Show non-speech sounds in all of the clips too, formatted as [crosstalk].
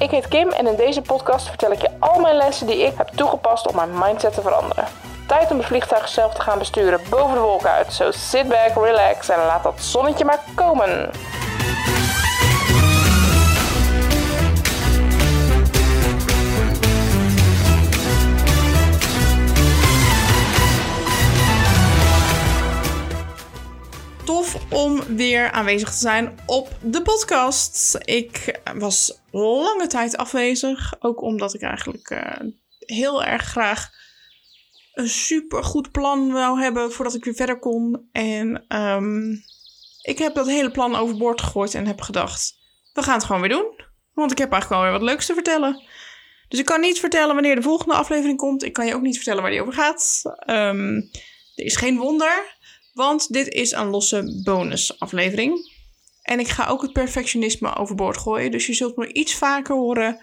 Ik heet Kim en in deze podcast vertel ik je al mijn lessen die ik heb toegepast om mijn mindset te veranderen. Tijd om het vliegtuig zelf te gaan besturen boven de wolken uit. So sit back, relax en laat dat zonnetje maar komen. Tof om weer aanwezig te zijn op de podcast. Ik was lange tijd afwezig, ook omdat ik eigenlijk uh, heel erg graag een super goed plan wou hebben voordat ik weer verder kon. En um, ik heb dat hele plan overboord gegooid en heb gedacht: we gaan het gewoon weer doen. Want ik heb eigenlijk wel weer wat leuks te vertellen. Dus ik kan niet vertellen wanneer de volgende aflevering komt. Ik kan je ook niet vertellen waar die over gaat. Um, er is geen wonder. Want dit is een losse bonusaflevering. En ik ga ook het perfectionisme overboord gooien. Dus je zult me iets vaker horen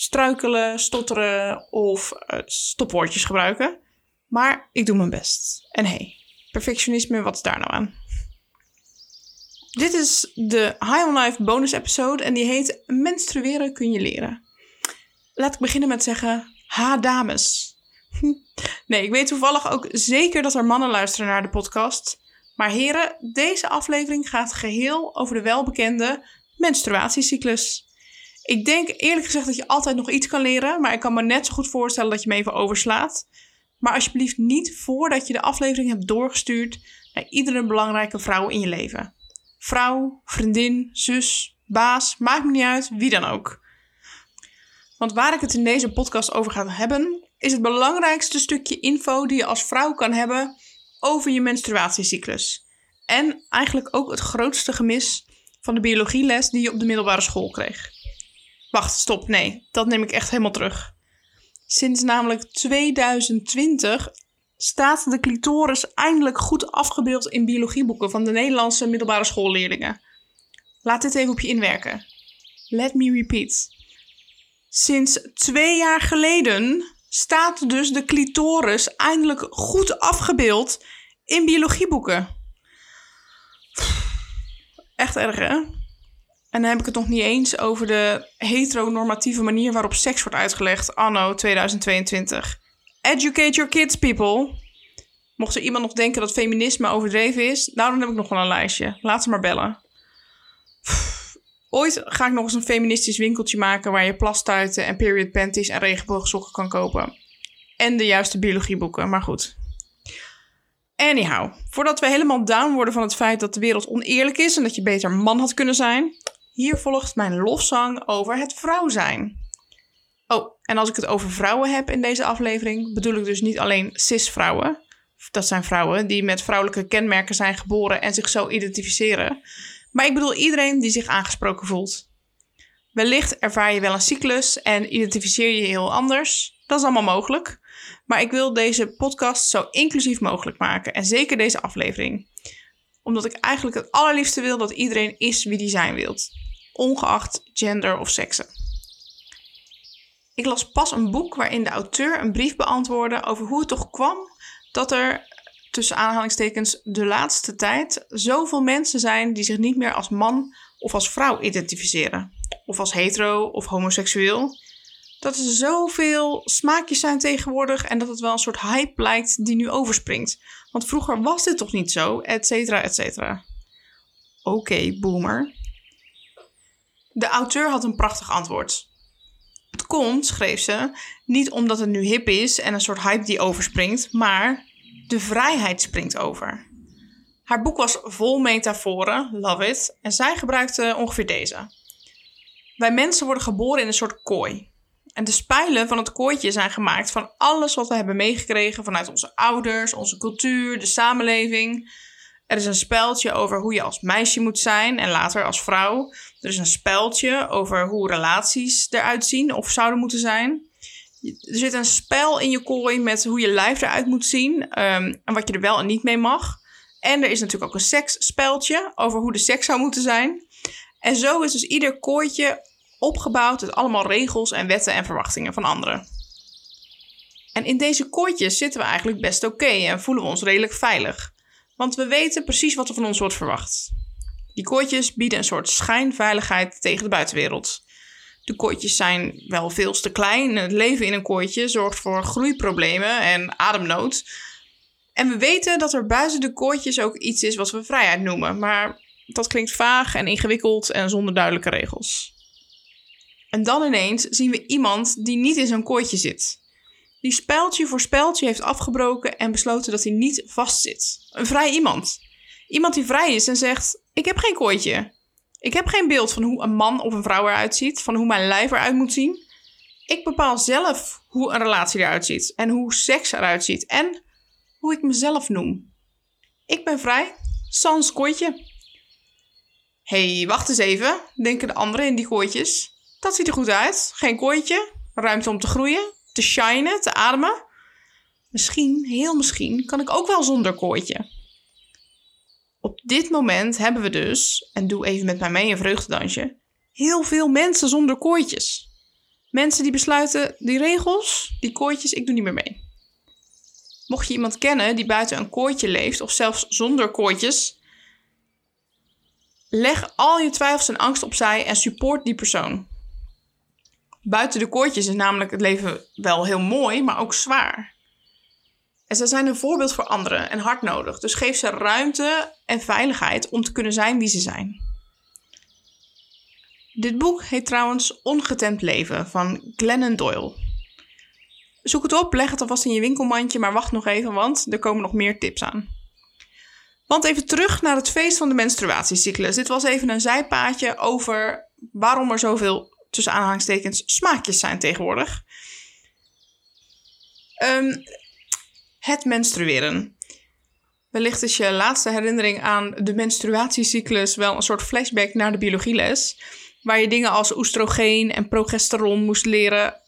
struikelen, stotteren of uh, stopwoordjes gebruiken. Maar ik doe mijn best. En hey, perfectionisme, wat is daar nou aan? Dit is de High on Life bonus episode en die heet Menstrueren kun je leren. Laat ik beginnen met zeggen, ha dames. Nee, ik weet toevallig ook zeker dat er mannen luisteren naar de podcast. Maar heren, deze aflevering gaat geheel over de welbekende menstruatiecyclus. Ik denk eerlijk gezegd dat je altijd nog iets kan leren, maar ik kan me net zo goed voorstellen dat je me even overslaat. Maar alsjeblieft niet voordat je de aflevering hebt doorgestuurd naar iedere belangrijke vrouw in je leven. Vrouw, vriendin, zus, baas, maakt me niet uit, wie dan ook. Want waar ik het in deze podcast over ga hebben, is het belangrijkste stukje info die je als vrouw kan hebben over je menstruatiecyclus. En eigenlijk ook het grootste gemis van de biologieles die je op de middelbare school kreeg. Wacht, stop, nee, dat neem ik echt helemaal terug. Sinds namelijk 2020 staat de clitoris eindelijk goed afgebeeld in biologieboeken van de Nederlandse middelbare schoolleerlingen. Laat dit even op je inwerken. Let me repeat. Sinds twee jaar geleden staat dus de clitoris eindelijk goed afgebeeld in biologieboeken. Echt erg, hè? En dan heb ik het nog niet eens over de heteronormatieve manier waarop seks wordt uitgelegd anno 2022. Educate your kids, people. Mocht er iemand nog denken dat feminisme overdreven is, nou dan heb ik nog wel een lijstje. Laat ze maar bellen. Ooit ga ik nog eens een feministisch winkeltje maken waar je plastuiten en period panties en regenboogsokken kan kopen. En de juiste biologieboeken, maar goed. Anyhow, voordat we helemaal down worden van het feit dat de wereld oneerlijk is en dat je beter man had kunnen zijn, hier volgt mijn lofzang over het vrouw zijn. Oh, en als ik het over vrouwen heb in deze aflevering, bedoel ik dus niet alleen cis-vrouwen. Dat zijn vrouwen die met vrouwelijke kenmerken zijn geboren en zich zo identificeren. Maar ik bedoel iedereen die zich aangesproken voelt. Wellicht ervaar je wel een cyclus en identificeer je heel anders. Dat is allemaal mogelijk. Maar ik wil deze podcast zo inclusief mogelijk maken. En zeker deze aflevering. Omdat ik eigenlijk het allerliefste wil dat iedereen is wie die zijn wilt. Ongeacht gender of seksen. Ik las pas een boek waarin de auteur een brief beantwoordde over hoe het toch kwam dat er tussen aanhalingstekens de laatste tijd zoveel mensen zijn die zich niet meer als man of als vrouw identificeren. Of als hetero of homoseksueel. Dat er zoveel smaakjes zijn tegenwoordig en dat het wel een soort hype lijkt die nu overspringt. Want vroeger was dit toch niet zo, et cetera, et cetera. Oké, boomer. De auteur had een prachtig antwoord. Het komt, schreef ze, niet omdat het nu hip is en een soort hype die overspringt, maar de vrijheid springt over. Haar boek was vol metaforen, love it, en zij gebruikte ongeveer deze. Wij mensen worden geboren in een soort kooi. En de spijlen van het kooitje zijn gemaakt van alles wat we hebben meegekregen vanuit onze ouders, onze cultuur, de samenleving. Er is een speltje over hoe je als meisje moet zijn en later als vrouw. Er is een speltje over hoe relaties eruit zien of zouden moeten zijn. Er zit een spel in je kooi met hoe je lijf eruit moet zien ehm, en wat je er wel en niet mee mag. En er is natuurlijk ook een seksspeltje over hoe de seks zou moeten zijn. En zo is dus ieder kooitje opgebouwd uit allemaal regels en wetten en verwachtingen van anderen. En in deze kooitjes zitten we eigenlijk best oké en voelen we ons redelijk veilig. Want we weten precies wat er van ons wordt verwacht. Die kooitjes bieden een soort schijnveiligheid tegen de buitenwereld. De kooitjes zijn wel veel te klein. Het leven in een kooitje zorgt voor groeiproblemen en ademnood. En we weten dat er buiten de kooitjes ook iets is wat we vrijheid noemen. Maar dat klinkt vaag en ingewikkeld en zonder duidelijke regels. En dan ineens zien we iemand die niet in zo'n kooitje zit. Die speltje voor speltje heeft afgebroken en besloten dat hij niet vastzit. Een vrij iemand. Iemand die vrij is en zegt: Ik heb geen kooitje. Ik heb geen beeld van hoe een man of een vrouw eruit ziet, van hoe mijn lijf eruit moet zien. Ik bepaal zelf hoe een relatie eruit ziet en hoe seks eruit ziet en hoe ik mezelf noem. Ik ben vrij, sans kooitje. hey, wacht eens even, denken de anderen in die kooitjes. Dat ziet er goed uit. Geen kooitje, ruimte om te groeien, te shinen, te ademen. Misschien, heel misschien, kan ik ook wel zonder kooitje. Op dit moment hebben we dus, en doe even met mij mee een vreugdedansje, heel veel mensen zonder kooitjes. Mensen die besluiten, die regels, die kooitjes, ik doe niet meer mee. Mocht je iemand kennen die buiten een kooitje leeft, of zelfs zonder kooitjes, leg al je twijfels en angst opzij en support die persoon. Buiten de kooitjes is namelijk het leven wel heel mooi, maar ook zwaar. En ze zijn een voorbeeld voor anderen en hard nodig. Dus geef ze ruimte en veiligheid om te kunnen zijn wie ze zijn. Dit boek heet trouwens Ongetemd Leven van Glennon Doyle. Zoek het op, leg het alvast in je winkelmandje, maar wacht nog even, want er komen nog meer tips aan. Want even terug naar het feest van de menstruatiecyclus. Dit was even een zijpaadje over waarom er zoveel, tussen aanhalingstekens, smaakjes zijn tegenwoordig. Um, het menstrueren. Wellicht is je laatste herinnering aan de menstruatiecyclus wel een soort flashback naar de biologieles, waar je dingen als oestrogeen en progesteron moest leren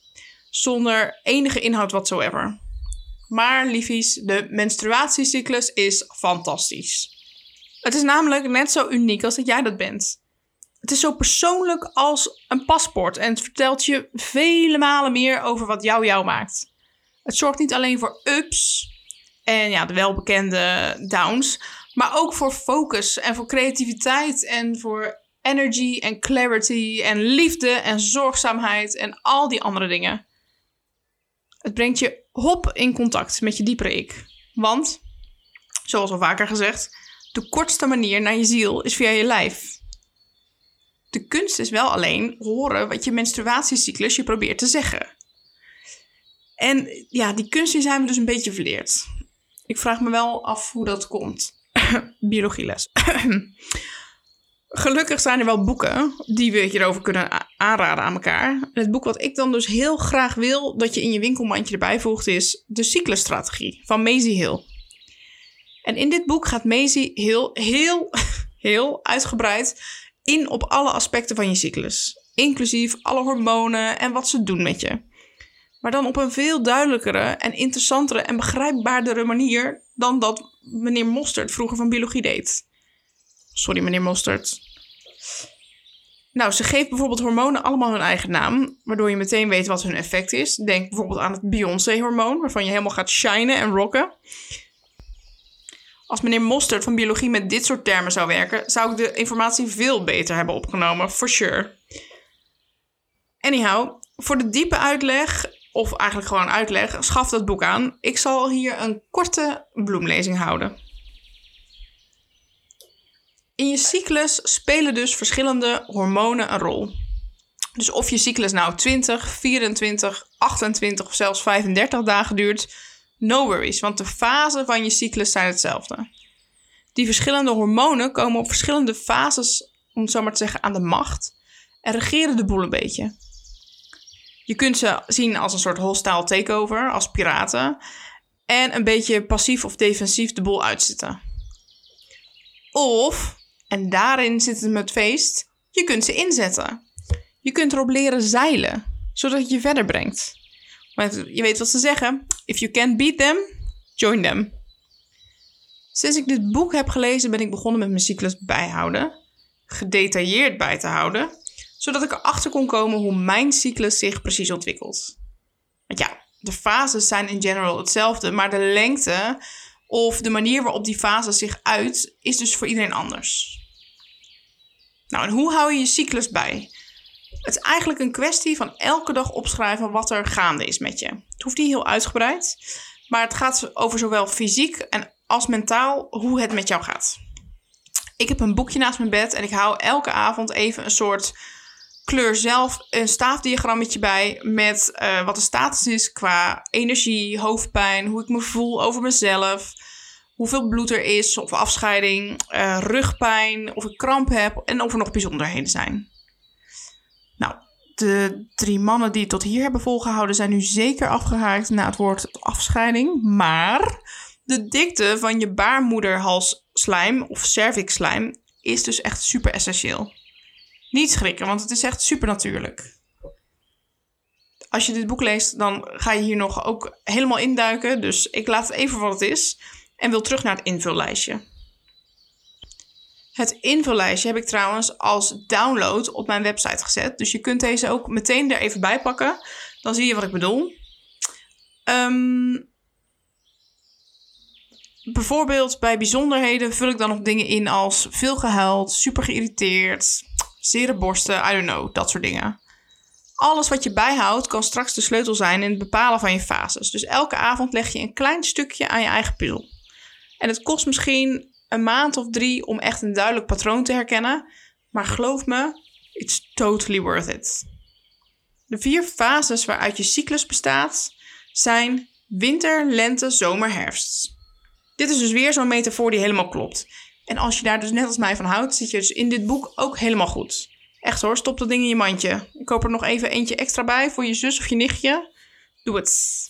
zonder enige inhoud whatsoever. Maar liefies, de menstruatiecyclus is fantastisch. Het is namelijk net zo uniek als dat jij dat bent. Het is zo persoonlijk als een paspoort en het vertelt je vele malen meer over wat jou jou maakt. Het zorgt niet alleen voor ups en ja, de welbekende downs, maar ook voor focus en voor creativiteit en voor energy en clarity en liefde en zorgzaamheid en al die andere dingen. Het brengt je hop in contact met je diepere ik. Want, zoals al vaker gezegd, de kortste manier naar je ziel is via je lijf. De kunst is wel alleen horen wat je menstruatiecyclus je probeert te zeggen. En ja, die kunst zijn we dus een beetje verleerd. Ik vraag me wel af hoe dat komt. [laughs] Biologieles. [clears throat] Gelukkig zijn er wel boeken die we hierover kunnen aanraden aan elkaar. het boek wat ik dan dus heel graag wil dat je in je winkelmandje erbij voegt is De Cyclusstrategie van Maisie Hill. En in dit boek gaat Maisie heel, heel, [laughs] heel uitgebreid in op alle aspecten van je cyclus. Inclusief alle hormonen en wat ze doen met je. Maar dan op een veel duidelijkere en interessantere en begrijpbaardere manier dan dat meneer Mostert vroeger van biologie deed. Sorry, meneer Mostert. Nou, ze geeft bijvoorbeeld hormonen allemaal hun eigen naam, waardoor je meteen weet wat hun effect is. Denk bijvoorbeeld aan het Beyoncé-hormoon, waarvan je helemaal gaat shinen en rocken. Als meneer Mostert van biologie met dit soort termen zou werken, zou ik de informatie veel beter hebben opgenomen, for sure. Anyhow, voor de diepe uitleg of eigenlijk gewoon uitleg, schaf dat boek aan. Ik zal hier een korte bloemlezing houden. In je cyclus spelen dus verschillende hormonen een rol. Dus of je cyclus nou 20, 24, 28 of zelfs 35 dagen duurt, no worries, want de fasen van je cyclus zijn hetzelfde. Die verschillende hormonen komen op verschillende fases, om het zo maar te zeggen, aan de macht en regeren de boel een beetje. Je kunt ze zien als een soort hostile takeover, als piraten. En een beetje passief of defensief de boel uitzitten. Of, en daarin zit het met feest, je kunt ze inzetten. Je kunt erop leren zeilen, zodat het je verder brengt. Want je weet wat ze zeggen: if you can't beat them, join them. Sinds ik dit boek heb gelezen, ben ik begonnen met mijn cyclus bijhouden, gedetailleerd bij te houden zodat ik erachter kon komen hoe mijn cyclus zich precies ontwikkelt. Want ja, de fases zijn in general hetzelfde, maar de lengte of de manier waarop die fase zich uit is dus voor iedereen anders. Nou, en hoe hou je je cyclus bij? Het is eigenlijk een kwestie van elke dag opschrijven wat er gaande is met je. Het hoeft niet heel uitgebreid, maar het gaat over zowel fysiek en als mentaal hoe het met jou gaat. Ik heb een boekje naast mijn bed en ik hou elke avond even een soort kleur zelf een staafdiagrammetje bij met uh, wat de status is qua energie, hoofdpijn, hoe ik me voel over mezelf, hoeveel bloed er is of afscheiding, uh, rugpijn, of ik kramp heb en of er nog bijzonderheden zijn. Nou, de drie mannen die het tot hier hebben volgehouden zijn nu zeker afgehaakt na het woord afscheiding, maar de dikte van je baarmoederhalsslijm of cervixslijm is dus echt super essentieel. Niet schrikken, want het is echt super natuurlijk. Als je dit boek leest, dan ga je hier nog ook helemaal induiken. Dus ik laat het even wat het is en wil terug naar het invullijstje. Het invullijstje heb ik trouwens als download op mijn website gezet. Dus je kunt deze ook meteen er even bij pakken. Dan zie je wat ik bedoel. Um, bijvoorbeeld bij bijzonderheden vul ik dan nog dingen in als veel gehuild, super geïrriteerd, zere borsten, I don't know, dat soort dingen. Alles wat je bijhoudt kan straks de sleutel zijn in het bepalen van je fases. Dus elke avond leg je een klein stukje aan je eigen puzzel. En het kost misschien een maand of drie om echt een duidelijk patroon te herkennen. Maar geloof me, it's totally worth it. De vier fases waaruit je cyclus bestaat zijn winter, lente, zomer, herfst. Dit is dus weer zo'n metafoor die helemaal klopt. En als je daar dus net als mij van houdt, zit je dus in dit boek ook helemaal goed. Echt hoor, stop dat ding in je mandje. Ik koop er nog even eentje extra bij voor je zus of je nichtje. Doe het.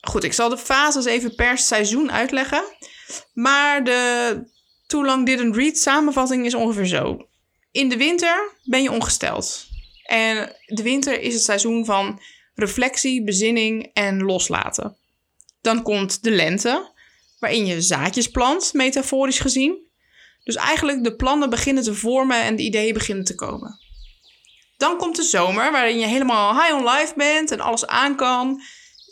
Goed, ik zal de fases even per seizoen uitleggen. Maar de Too Long Didn't Read samenvatting is ongeveer zo. In de winter ben je ongesteld. En de winter is het seizoen van reflectie, bezinning en loslaten. Dan komt de lente waarin je zaadjes plant, metaforisch gezien. Dus eigenlijk de plannen beginnen te vormen en de ideeën beginnen te komen. Dan komt de zomer, waarin je helemaal high on life bent en alles aan kan.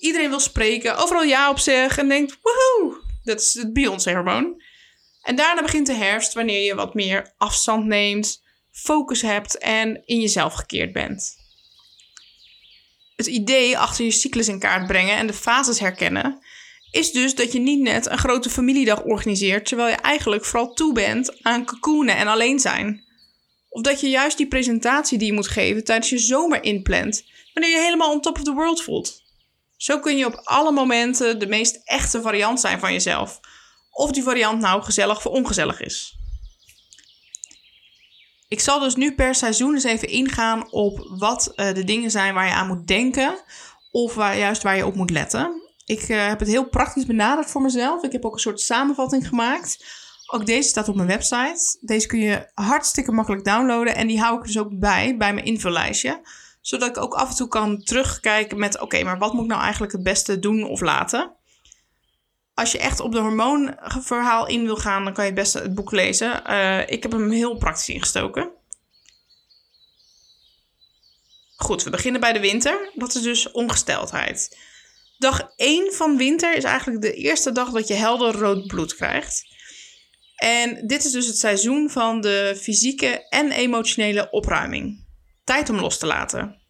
Iedereen wil spreken, overal ja op zeggen en denkt, woehoe, dat is het Beyoncé-hormoon. En daarna begint de herfst, wanneer je wat meer afstand neemt, focus hebt en in jezelf gekeerd bent. Het idee achter je cyclus in kaart brengen en de fases herkennen is dus dat je niet net een grote familiedag organiseert, terwijl je eigenlijk vooral toe bent aan cocoonen en alleen zijn. Of dat je juist die presentatie die je moet geven tijdens je zomer inplant, wanneer je helemaal on top of the world voelt. Zo kun je op alle momenten de meest echte variant zijn van jezelf. Of die variant nou gezellig of ongezellig is. Ik zal dus nu per seizoen eens even ingaan op wat uh, de dingen zijn waar je aan moet denken. Of waar, juist waar je op moet letten. Ik uh, heb het heel praktisch benaderd voor mezelf. Ik heb ook een soort samenvatting gemaakt. Ook deze staat op mijn website. Deze kun je hartstikke makkelijk downloaden. En die hou ik dus ook bij, bij mijn invullijstje. Zodat ik ook af en toe kan terugkijken met... oké, maar wat moet ik nou eigenlijk het beste doen of laten? Als je echt op de hormoonverhaal in wil gaan... dan kan je het beste het boek lezen. Uh, ik heb hem heel praktisch ingestoken. Goed, we beginnen bij de winter. Dat is dus ongesteldheid. Dag 1 van winter is eigenlijk de eerste dag dat je helder rood bloed krijgt. En dit is dus het seizoen van de fysieke en emotionele opruiming. Tijd om los te laten.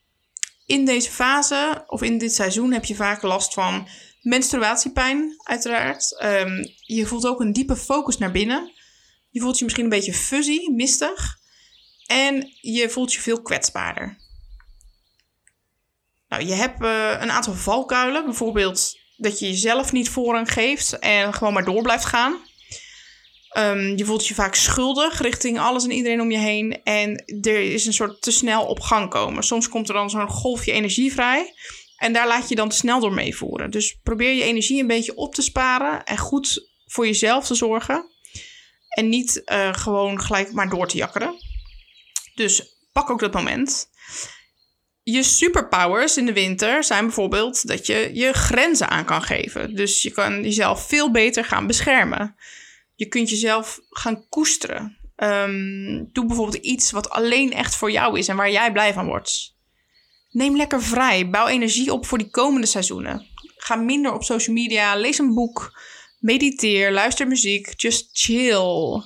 In deze fase of in dit seizoen heb je vaak last van menstruatiepijn, uiteraard. Um, je voelt ook een diepe focus naar binnen. Je voelt je misschien een beetje fuzzy, mistig. En je voelt je veel kwetsbaarder. Nou, je hebt uh, een aantal valkuilen. Bijvoorbeeld dat je jezelf niet voorrang geeft en gewoon maar door blijft gaan. Um, je voelt je vaak schuldig richting alles en iedereen om je heen. En er is een soort te snel op gang komen. Soms komt er dan zo'n golfje energie vrij. En daar laat je dan te snel door meevoeren. Dus probeer je energie een beetje op te sparen en goed voor jezelf te zorgen. En niet uh, gewoon gelijk maar door te jakkeren. Dus pak ook dat moment je superpowers in de winter zijn bijvoorbeeld dat je je grenzen aan kan geven. Dus je kan jezelf veel beter gaan beschermen. Je kunt jezelf gaan koesteren. Um, doe bijvoorbeeld iets wat alleen echt voor jou is en waar jij blij van wordt. Neem lekker vrij. Bouw energie op voor die komende seizoenen. Ga minder op social media. Lees een boek. Mediteer. Luister muziek. Just chill.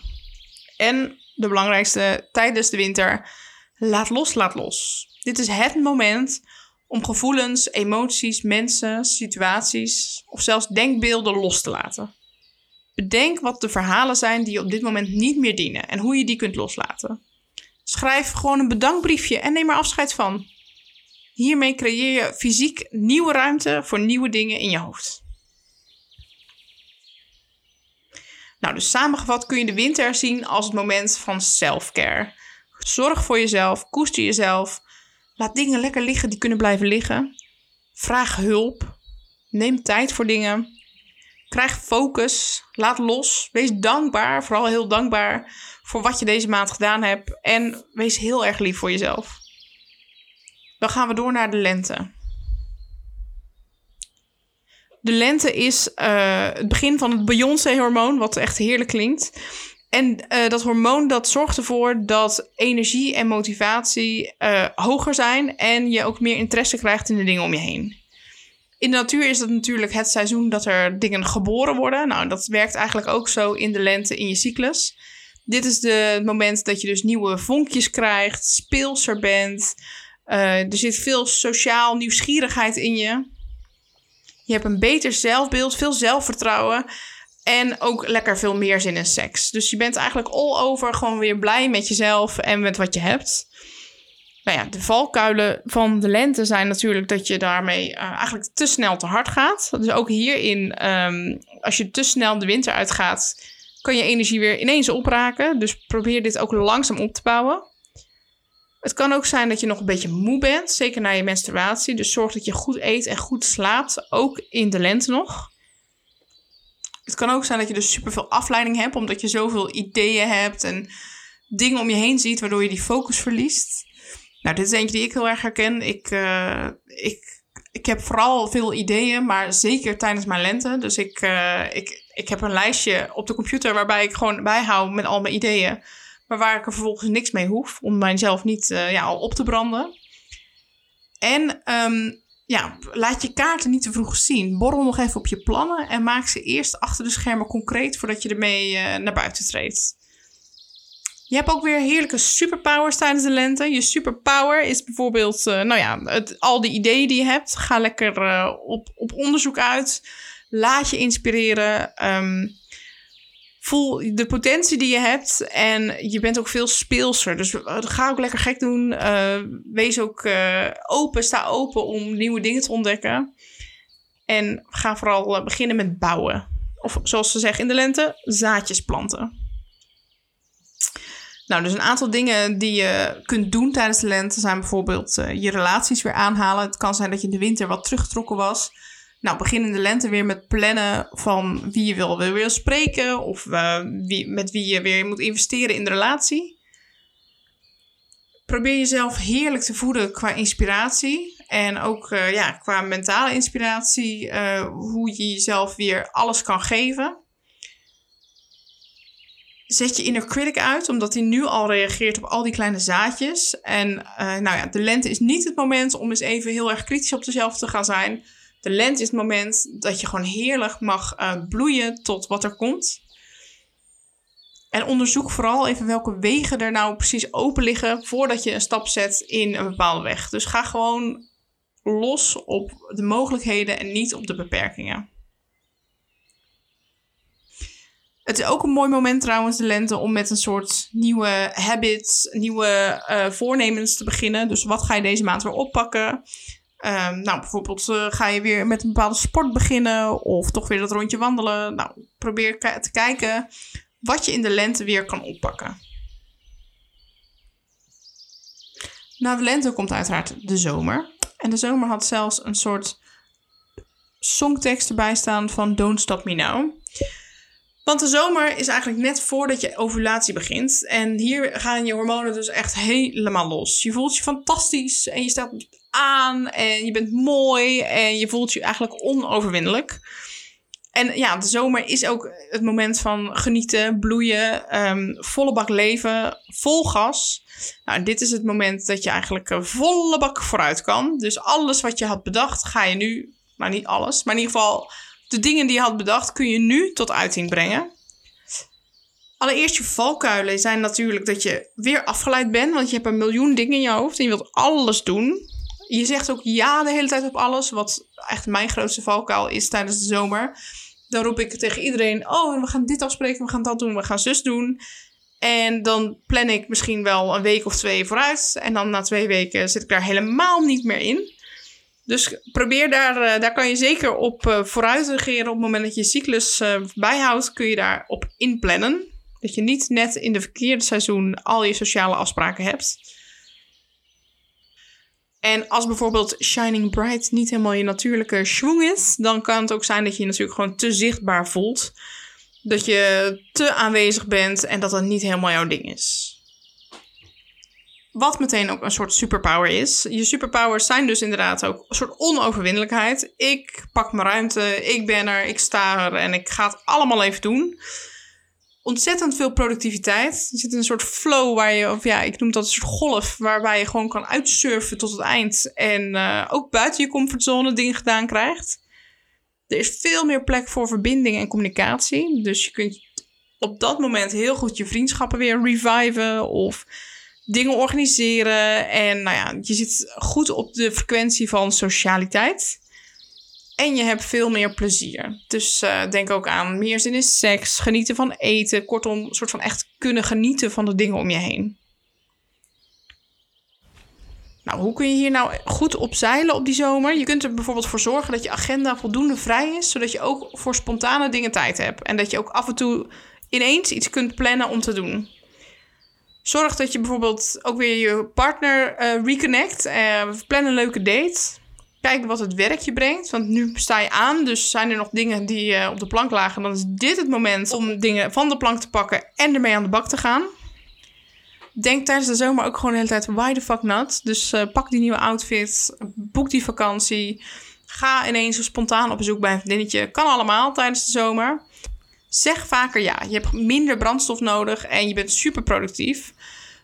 En de belangrijkste tijdens de winter Laat los, laat los. Dit is het moment om gevoelens, emoties, mensen, situaties of zelfs denkbeelden los te laten. Bedenk wat de verhalen zijn die je op dit moment niet meer dienen en hoe je die kunt loslaten. Schrijf gewoon een bedankbriefje en neem er afscheid van. Hiermee creëer je fysiek nieuwe ruimte voor nieuwe dingen in je hoofd. Nou, dus samengevat kun je de winter zien als het moment van self-care. Zorg voor jezelf, koester jezelf. Laat dingen lekker liggen die kunnen blijven liggen. Vraag hulp. Neem tijd voor dingen. Krijg focus. Laat los. Wees dankbaar, vooral heel dankbaar voor wat je deze maand gedaan hebt. En wees heel erg lief voor jezelf. Dan gaan we door naar de lente. De lente is uh, het begin van het Beyoncé-hormoon, wat echt heerlijk klinkt. En uh, dat hormoon dat zorgt ervoor dat energie en motivatie uh, hoger zijn en je ook meer interesse krijgt in de dingen om je heen. In de natuur is dat natuurlijk het seizoen dat er dingen geboren worden. Nou, dat werkt eigenlijk ook zo in de lente in je cyclus. Dit is de, het moment dat je dus nieuwe vonkjes krijgt, speelser bent. Uh, er zit veel sociaal nieuwsgierigheid in je. Je hebt een beter zelfbeeld, veel zelfvertrouwen. En ook lekker veel meer zin in seks. Dus je bent eigenlijk all over gewoon weer blij met jezelf en met wat je hebt. Nou ja, de valkuilen van de lente zijn natuurlijk dat je daarmee uh, eigenlijk te snel te hard gaat. Dus ook hierin, um, als je te snel de winter uitgaat, kan je energie weer ineens opraken. Dus probeer dit ook langzaam op te bouwen. Het kan ook zijn dat je nog een beetje moe bent, zeker na je menstruatie. Dus zorg dat je goed eet en goed slaapt, ook in de lente nog. Het kan ook zijn dat je dus superveel afleiding hebt, omdat je zoveel ideeën hebt en dingen om je heen ziet, waardoor je die focus verliest. Nou, dit is eentje die ik heel erg herken. Ik, uh, ik, ik heb vooral veel ideeën, maar zeker tijdens mijn lente. Dus ik, uh, ik, ik heb een lijstje op de computer waarbij ik gewoon bijhoud met al mijn ideeën. Maar waar ik er vervolgens niks mee hoef, om mijzelf niet uh, ja, al op te branden. En um, ja, laat je kaarten niet te vroeg zien. Borrel nog even op je plannen en maak ze eerst achter de schermen concreet voordat je ermee uh, naar buiten treedt. Je hebt ook weer heerlijke superpowers tijdens de lente. Je superpower is bijvoorbeeld, uh, nou ja, het, al die ideeën die je hebt. Ga lekker uh, op, op onderzoek uit. Laat je inspireren. Um, voel de potentie die je hebt. En je bent ook veel speelser. Dus ga ook lekker gek doen. Uh, wees ook uh, open. Sta open om nieuwe dingen te ontdekken. En ga vooral beginnen met bouwen. Of zoals ze zeggen in de lente, zaadjes planten. Nou, dus een aantal dingen die je kunt doen tijdens de lente zijn bijvoorbeeld je relaties weer aanhalen. Het kan zijn dat je in de winter wat teruggetrokken was. Nou, begin in de lente weer met plannen van wie je wil, wil, spreken of uh, wie, met wie je weer moet investeren in de relatie. Probeer jezelf heerlijk te voeden qua inspiratie en ook uh, ja, qua mentale inspiratie, hoe je jezelf weer alles kan geven zet je inner critic uit, omdat hij nu al reageert op al die kleine zaadjes. En nou ja, de lente is niet het moment om eens even heel erg kritisch op jezelf te gaan zijn. De lente is het moment dat je gewoon heerlijk mag uh, bloeien tot wat er komt. En onderzoek vooral even welke wegen er nou precies open liggen voordat je een stap zet in een bepaalde weg. Dus ga gewoon los op de mogelijkheden en niet op de beperkingen. Het is ook een mooi moment trouwens, de lente, om met een soort nieuwe habits, nieuwe uh, voornemens te beginnen. Dus wat ga je deze maand weer oppakken? Um, nou, bijvoorbeeld uh, ga je weer met een bepaalde sport beginnen of toch weer dat rondje wandelen. Nou, probeer te kijken wat je in de lente weer kan oppakken. Na de lente komt uiteraard de zomer. En de zomer had zelfs een soort songtekst erbij staan van Don't Stop Me Now. Want de zomer is eigenlijk net voordat je ovulatie begint. En hier gaan je hormonen dus echt helemaal los. Je voelt je fantastisch en je staat aan en je bent mooi en je voelt je eigenlijk onoverwinnelijk. En ja, de zomer is ook het moment van genieten, bloeien, um, volle bak leven, vol gas. Nou, dit is het moment dat je eigenlijk volle bak vooruit kan. Dus alles wat je had bedacht, ga je nu, maar niet alles, maar in ieder geval de dingen die je had bedacht kun je nu tot uiting brengen. Allereerst je valkuilen zijn natuurlijk dat je weer afgeleid bent, want je hebt een miljoen dingen in je hoofd en je wilt alles doen. Je zegt ook ja de hele tijd op alles, wat echt mijn grootste valkuil is tijdens de zomer. Dan roep ik tegen iedereen: Oh, we gaan dit afspreken, we gaan dat doen, we gaan zus doen. En dan plan ik misschien wel een week of twee vooruit. En dan na twee weken zit ik daar helemaal niet meer in. Dus probeer daar, eh, daar kan je zeker op uh, vooruit regeren. Op het moment dat je cyclus uh, bijhoudt, kun je daarop inplannen. Dat je niet net in de verkeerde seizoen al je sociale afspraken hebt. En als bijvoorbeeld Shining Bright niet helemaal je natuurlijke schwung is, dan kan het ook zijn dat je je natuurlijk gewoon te zichtbaar voelt. Dat je te aanwezig bent en dat dat niet helemaal jouw ding is. Wat meteen ook een soort superpower is. Je superpowers zijn dus inderdaad ook een soort onoverwinnelijkheid. Ik pak mijn ruimte, ik ben er, ik sta er en ik ga het allemaal even doen ontzettend veel productiviteit. Je zit in een soort flow waar je, of ja, ik noem dat een soort golf, waarbij je gewoon kan uitsurfen tot het eind. En uh, ook buiten je comfortzone dingen gedaan krijgt. Er is veel meer plek voor verbinding en communicatie. Dus je kunt op dat moment heel goed je vriendschappen weer reviven of dingen organiseren. En nou ja, je zit goed op de frequentie van socialiteit. En je hebt veel meer plezier. Dus uh, denk ook aan meer zin in seks, genieten van eten. Kortom, soort van echt kunnen genieten van de dingen om je heen. Nou, hoe kun je hier nou goed op zeilen op die zomer? Je kunt er bijvoorbeeld voor zorgen dat je agenda voldoende vrij is, zodat je ook voor spontane dingen tijd hebt. En dat je ook af en toe ineens iets kunt plannen om te doen. Zorg dat je bijvoorbeeld ook weer je partner uh, reconnect. Uh, plan een leuke date kijken wat het werk je brengt. Want nu sta je aan, dus zijn er nog dingen die uh, op de plank lagen. Dan is dit het moment om dingen van de plank te pakken en ermee aan de bak te gaan. Denk tijdens de zomer ook gewoon de hele tijd, why the fuck not? Dus uh, pak die nieuwe outfit, boek die vakantie. Ga ineens spontaan op bezoek bij een vriendinnetje. Kan allemaal tijdens de zomer. Zeg vaker ja. Je hebt minder brandstof nodig en je bent super productief.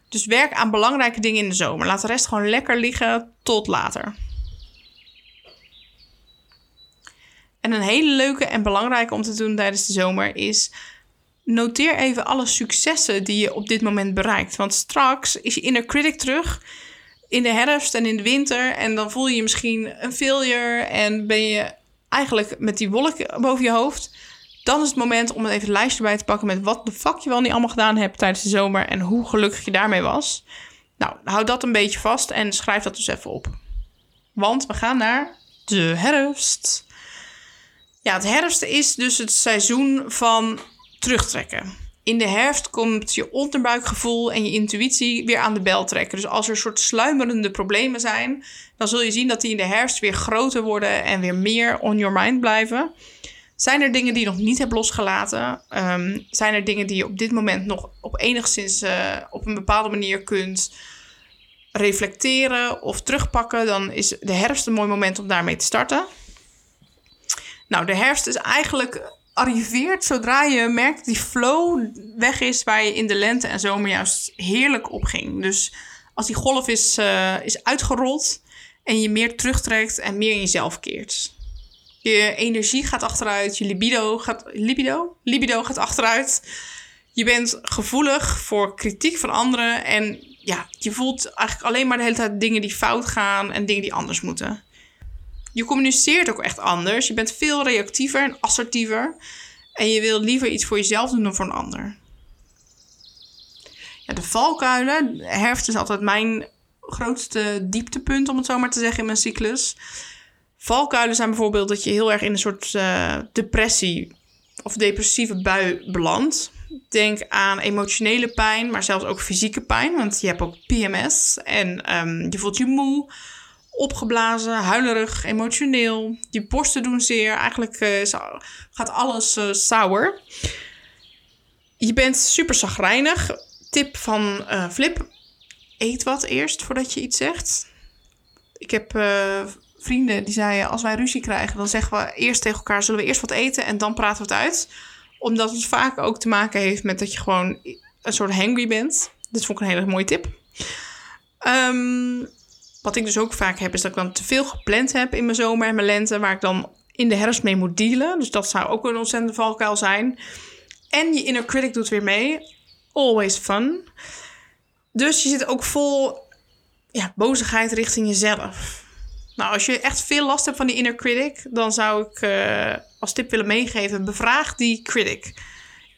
Dus werk aan belangrijke dingen in de zomer. Laat de rest gewoon lekker liggen tot later. En een hele leuke en belangrijke om te doen tijdens de zomer is noteer even alle successen die je op dit moment bereikt. Want straks is je inner critic terug in de herfst en in de winter. En dan voel je je misschien een failure en ben je eigenlijk met die wolk boven je hoofd. Dan is het moment om even een lijstje bij te pakken met wat de fuck je wel niet allemaal gedaan hebt tijdens de zomer en hoe gelukkig je daarmee was. Nou, hou dat een beetje vast en schrijf dat dus even op. Want we gaan naar de herfst. Ja, het herfst is dus het seizoen van terugtrekken. In de herfst komt je onderbuikgevoel en je intuïtie weer aan de bel trekken. Dus als er soort sluimerende problemen zijn, dan zul je zien dat die in de herfst weer groter worden en weer meer on your mind blijven. Zijn er dingen die je nog niet hebt losgelaten? Um, zijn er dingen die je op dit moment nog op enigszins uh, op een bepaalde manier kunt reflecteren of terugpakken? Dan is de herfst een mooi moment om daarmee te starten. Nou, de herfst is eigenlijk arriveert zodra je merkt dat die flow weg is waar je in de lente en zomer juist heerlijk op ging. Dus als die golf is, uh, is uitgerold en je meer terugtrekt en meer in jezelf keert. Je energie gaat achteruit, je libido gaat, libido? Libido gaat achteruit. Je bent gevoelig voor kritiek van anderen en ja, je voelt eigenlijk alleen maar de hele tijd dingen die fout gaan en dingen die anders moeten. Je communiceert ook echt anders. Je bent veel reactiever en assertiever. En je wil liever iets voor jezelf doen dan voor een ander. Ja, de valkuilen. Herfst is altijd mijn grootste dieptepunt, om het zo maar te zeggen, in mijn cyclus. Valkuilen zijn bijvoorbeeld dat je heel erg in een soort uh, depressie of depressieve bui belandt. Denk aan emotionele pijn, maar zelfs ook fysieke pijn. Want je hebt ook PMS en um, je voelt je moe opgeblazen, huilerig, emotioneel. Je borsten doen zeer. Eigenlijk uh, gaat alles uh, sour. Je bent super zagrijnig. Tip van uh, Flip. Eet wat eerst voordat je iets zegt. Ik heb vrienden die zeiden... als wij ruzie krijgen, dan zeggen we eerst tegen elkaar... zullen we eerst wat eten en dan praten we het uit. Omdat het vaak ook te maken heeft met dat je gewoon een soort hangry bent. Dit vond ik een hele mooie tip. Um, wat ik dus ook vaak heb, is dat ik dan te veel gepland heb in mijn zomer en mijn lente, waar ik dan in de herfst mee moet dealen. Dus dat zou ook een ontzettende valkuil zijn. En je inner critic doet weer mee. Always fun. Dus je zit ook vol ja, bozigheid richting jezelf. Nou, als je echt veel last hebt van die inner critic, dan zou ik uh, als tip willen meegeven: bevraag die critic.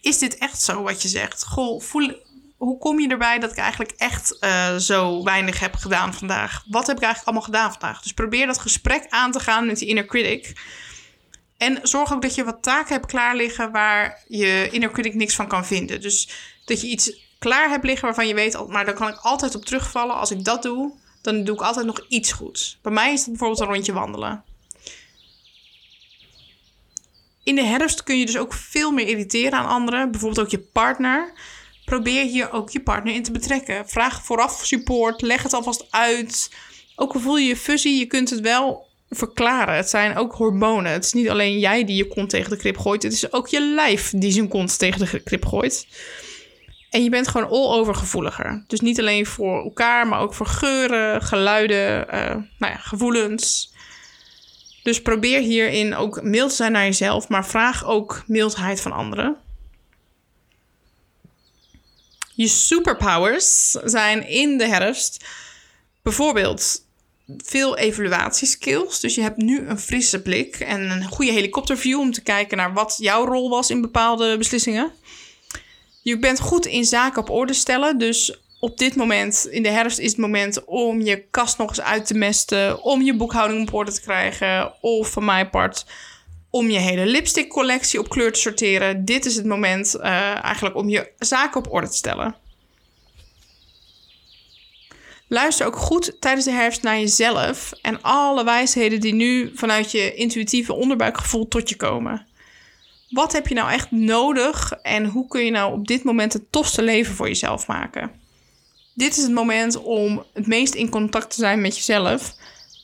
Is dit echt zo wat je zegt? Goh, voel, hoe kom je erbij dat ik eigenlijk echt uh, zo weinig heb gedaan vandaag? Wat heb ik eigenlijk allemaal gedaan vandaag? Dus probeer dat gesprek aan te gaan met die inner critic. En zorg ook dat je wat taken hebt klaar liggen waar je inner critic niks van kan vinden. Dus dat je iets klaar hebt liggen waarvan je weet, maar daar kan ik altijd op terugvallen. Als ik dat doe, dan doe ik altijd nog iets goeds. Bij mij is het bijvoorbeeld een rondje wandelen. In de herfst kun je dus ook veel meer irriteren aan anderen, bijvoorbeeld ook je partner. Probeer hier ook je partner in te betrekken. Vraag vooraf support, leg het alvast uit. Ook voel je je fusie, je kunt het wel verklaren. Het zijn ook hormonen. Het is niet alleen jij die je kont tegen de krip gooit. Het is ook je lijf die zijn kont tegen de krip gooit. En je bent gewoon all over gevoeliger. Dus niet alleen voor elkaar, maar ook voor geuren, geluiden, uh, nou ja, gevoelens. Dus probeer hierin ook mild te zijn naar jezelf, maar vraag ook mildheid van anderen. Je superpowers zijn in de herfst bijvoorbeeld veel evaluatieskills. Dus je hebt nu een frisse blik en een goede helikopterview om te kijken naar wat jouw rol was in bepaalde beslissingen. Je bent goed in zaken op orde stellen. Dus op dit moment, in de herfst, is het moment om je kast nog eens uit te mesten. Om je boekhouding op orde te krijgen. Of van mijn part, om je hele lipstick collectie op kleur te sorteren. Dit is het moment uh, eigenlijk om je zaken op orde te stellen. Luister ook goed tijdens de herfst naar jezelf en alle wijsheden die nu vanuit je intuïtieve onderbuikgevoel tot je komen. Wat heb je nou echt nodig en hoe kun je nou op dit moment het tofste leven voor jezelf maken? Dit is het moment om het meest in contact te zijn met jezelf.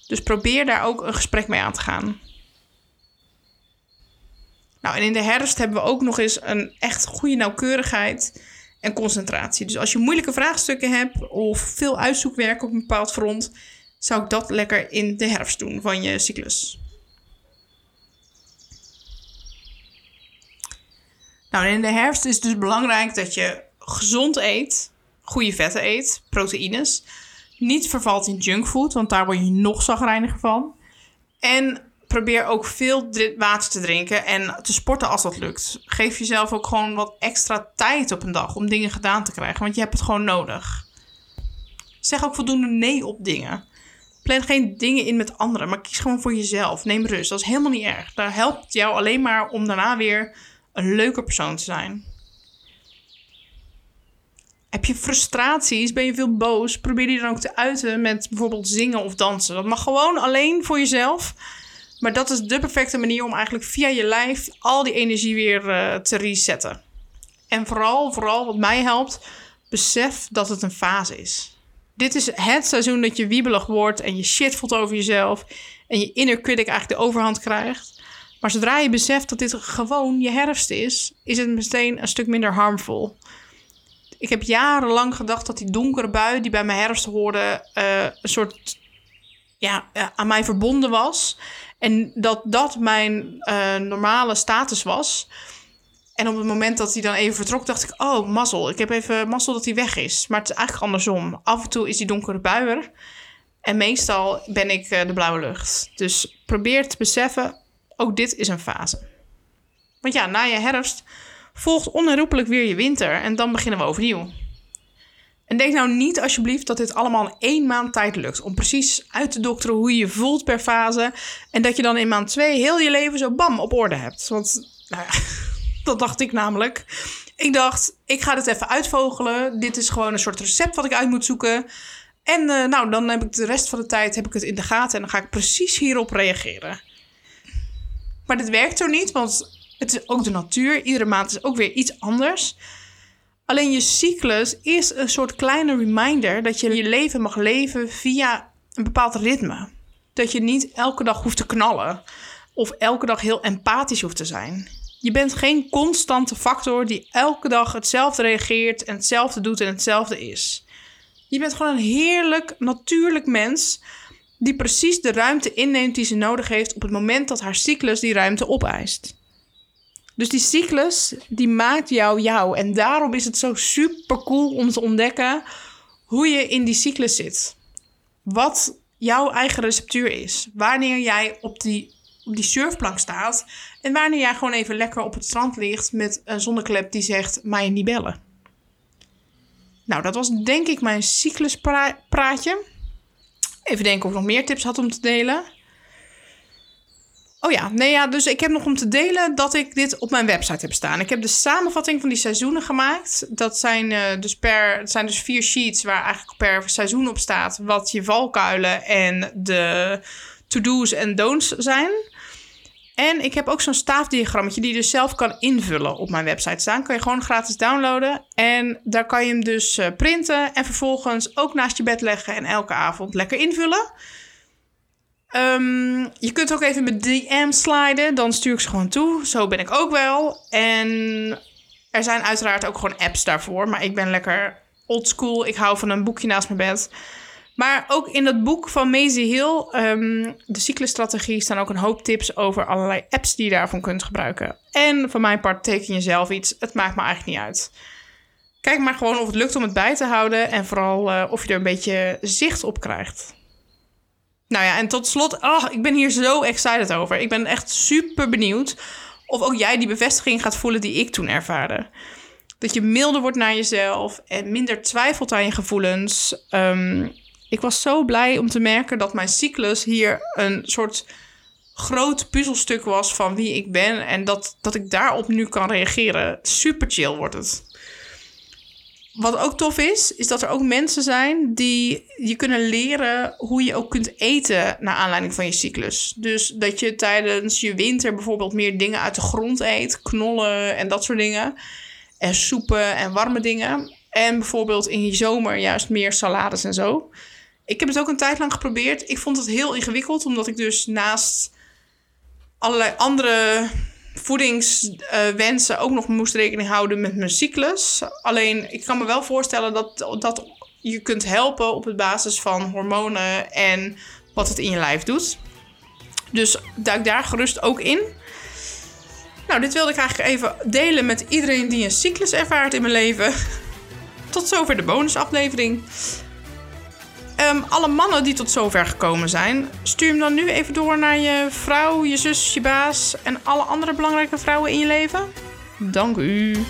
Dus probeer daar ook een gesprek mee aan te gaan. Nou, en in de herfst hebben we ook nog eens een echt goede nauwkeurigheid en concentratie. Dus als je moeilijke vraagstukken hebt of veel uitzoekwerk op een bepaald front, zou ik dat lekker in de herfst doen van je cyclus. Nou, in de herfst is het dus belangrijk dat je gezond eet, goede vetten eet, proteïnes. Niet vervalt in junkfood, want daar word je nog zagrijniger van. En probeer ook veel water te drinken en te sporten als dat lukt. Geef jezelf ook gewoon wat extra tijd op een dag om dingen gedaan te krijgen, want je hebt het gewoon nodig. Zeg ook voldoende nee op dingen. Plan geen dingen in met anderen, maar kies gewoon voor jezelf. Neem rust, dat is helemaal niet erg. Dat helpt jou alleen maar om daarna weer een leuke persoon te zijn. Heb je frustraties? Ben je veel boos? Probeer die dan ook te uiten met bijvoorbeeld zingen of dansen. Dat mag gewoon alleen voor jezelf. Maar dat is de perfecte manier om eigenlijk via je lijf al die energie weer uh, te resetten. En vooral, vooral wat mij helpt, besef dat het een fase is. Dit is het seizoen dat je wiebelig wordt en je shit voelt over jezelf. En je inner critic eigenlijk de overhand krijgt. Maar zodra je beseft dat dit gewoon je herfst is, is het meteen een stuk minder harmvol. Ik heb jarenlang gedacht dat die donkere bui die bij mijn herfst hoorde, uh, een soort ja, uh, aan mij verbonden was. En dat dat mijn uh, normale status was. En op het moment dat hij dan even vertrok, dacht ik: Oh, mazzel. Ik heb even mazzel dat hij weg is. Maar het is eigenlijk andersom. Af en toe is die donkere bui er. En meestal ben ik uh, de blauwe lucht. Dus probeer te beseffen: ook dit is een fase. Want ja, na je herfst volgt onherroepelijk weer je winter. En dan beginnen we overnieuw. En denk nou niet alsjeblieft dat dit allemaal in één maand tijd lukt. Om precies uit te dokteren hoe je je voelt per fase. En dat je dan in maand twee heel je leven zo bam op orde hebt. Want nou ja, [laughs] dat dacht ik namelijk. Ik dacht, ik ga dit even uitvogelen. Dit is gewoon een soort recept wat ik uit moet zoeken. En uh, nou, dan heb ik de rest van de tijd heb ik het in de gaten. En dan ga ik precies hierop reageren. Maar dit werkt zo niet, want het is ook de natuur. Iedere maand is ook weer iets anders. Alleen je cyclus is een soort kleine reminder dat je je leven mag leven via een bepaald ritme. Dat je niet elke dag hoeft te knallen of elke dag heel empathisch hoeft te zijn. Je bent geen constante factor die elke dag hetzelfde reageert en hetzelfde doet en hetzelfde is. Je bent gewoon een heerlijk, natuurlijk mens die precies de ruimte inneemt die ze nodig heeft op het moment dat haar cyclus die ruimte opeist. Dus die cyclus, die maakt jou jou. En daarom is het zo super cool om te ontdekken hoe je in die cyclus zit. Wat jouw eigen receptuur is. Wanneer jij op die, op die surfplank staat. En wanneer jij gewoon even lekker op het strand ligt met een zonneklep die zegt: mij niet bellen. Nou, dat was denk ik mijn cycluspraatje. Even denken of ik nog meer tips had om te delen. Oh ja, nee ja, dus ik heb nog om te delen dat ik dit op mijn website heb staan. Ik heb de samenvatting van die seizoenen gemaakt. Dat zijn, uh, dus, per, zijn dus vier sheets waar eigenlijk per seizoen op staat... wat je valkuilen en de to-do's en don'ts zijn. En ik heb ook zo'n staafdiagrammetje die je dus zelf kan invullen op mijn website staan. Kan je gewoon gratis downloaden. En daar kan je hem dus uh, printen en vervolgens ook naast je bed leggen... en elke avond lekker invullen... Um, je kunt ook even met DM sliden. Dan stuur ik ze gewoon toe. Zo ben ik ook wel. En er zijn uiteraard ook gewoon apps daarvoor. Maar ik ben lekker oldschool. Ik hou van een boekje naast mijn bed. Maar ook in dat boek van Maisie Hill, um, de cyclusstrategie, staan ook een hoop tips over allerlei apps die je daarvan kunt gebruiken. En van mijn part teken je zelf iets. Het maakt me eigenlijk niet uit. Kijk maar gewoon of het lukt om het bij te houden. En vooral uh, of je er een beetje zicht op krijgt. Nou ja, en tot slot, oh, ik ben hier zo excited over. Ik ben echt super benieuwd of ook jij die bevestiging gaat voelen die ik toen ervaarde. Dat je milder wordt naar jezelf en minder twijfelt aan je gevoelens. Um, ik was zo blij om te merken dat mijn cyclus hier een soort groot puzzelstuk was van wie ik ben. En dat, dat ik daarop nu kan reageren. Super chill wordt het wat ook tof is, is dat er ook mensen zijn die je kunnen leren hoe je ook kunt eten naar aanleiding van je cyclus. Dus dat je tijdens je winter bijvoorbeeld meer dingen uit de grond eet, knollen en dat soort dingen. En soepen en warme dingen. En bijvoorbeeld in je zomer juist meer salades en zo. Ik heb het ook een tijd lang geprobeerd. Ik vond het heel ingewikkeld, omdat ik dus naast allerlei andere voedingswensen ook nog moest rekening houden met mijn cyclus. Alleen ik kan me wel voorstellen dat, dat je kunt helpen op het basis van hormonen en wat het in je lijf doet. Dus duik daar gerust ook in. Nou, dit wilde ik eigenlijk even delen met iedereen die een cyclus ervaart in mijn leven. [laughs] Tot zover de bonusaflevering. Um, alle mannen die tot zover gekomen zijn, stuur hem dan nu even door naar je vrouw, je zus, je baas en alle andere belangrijke vrouwen in je leven. Dank u.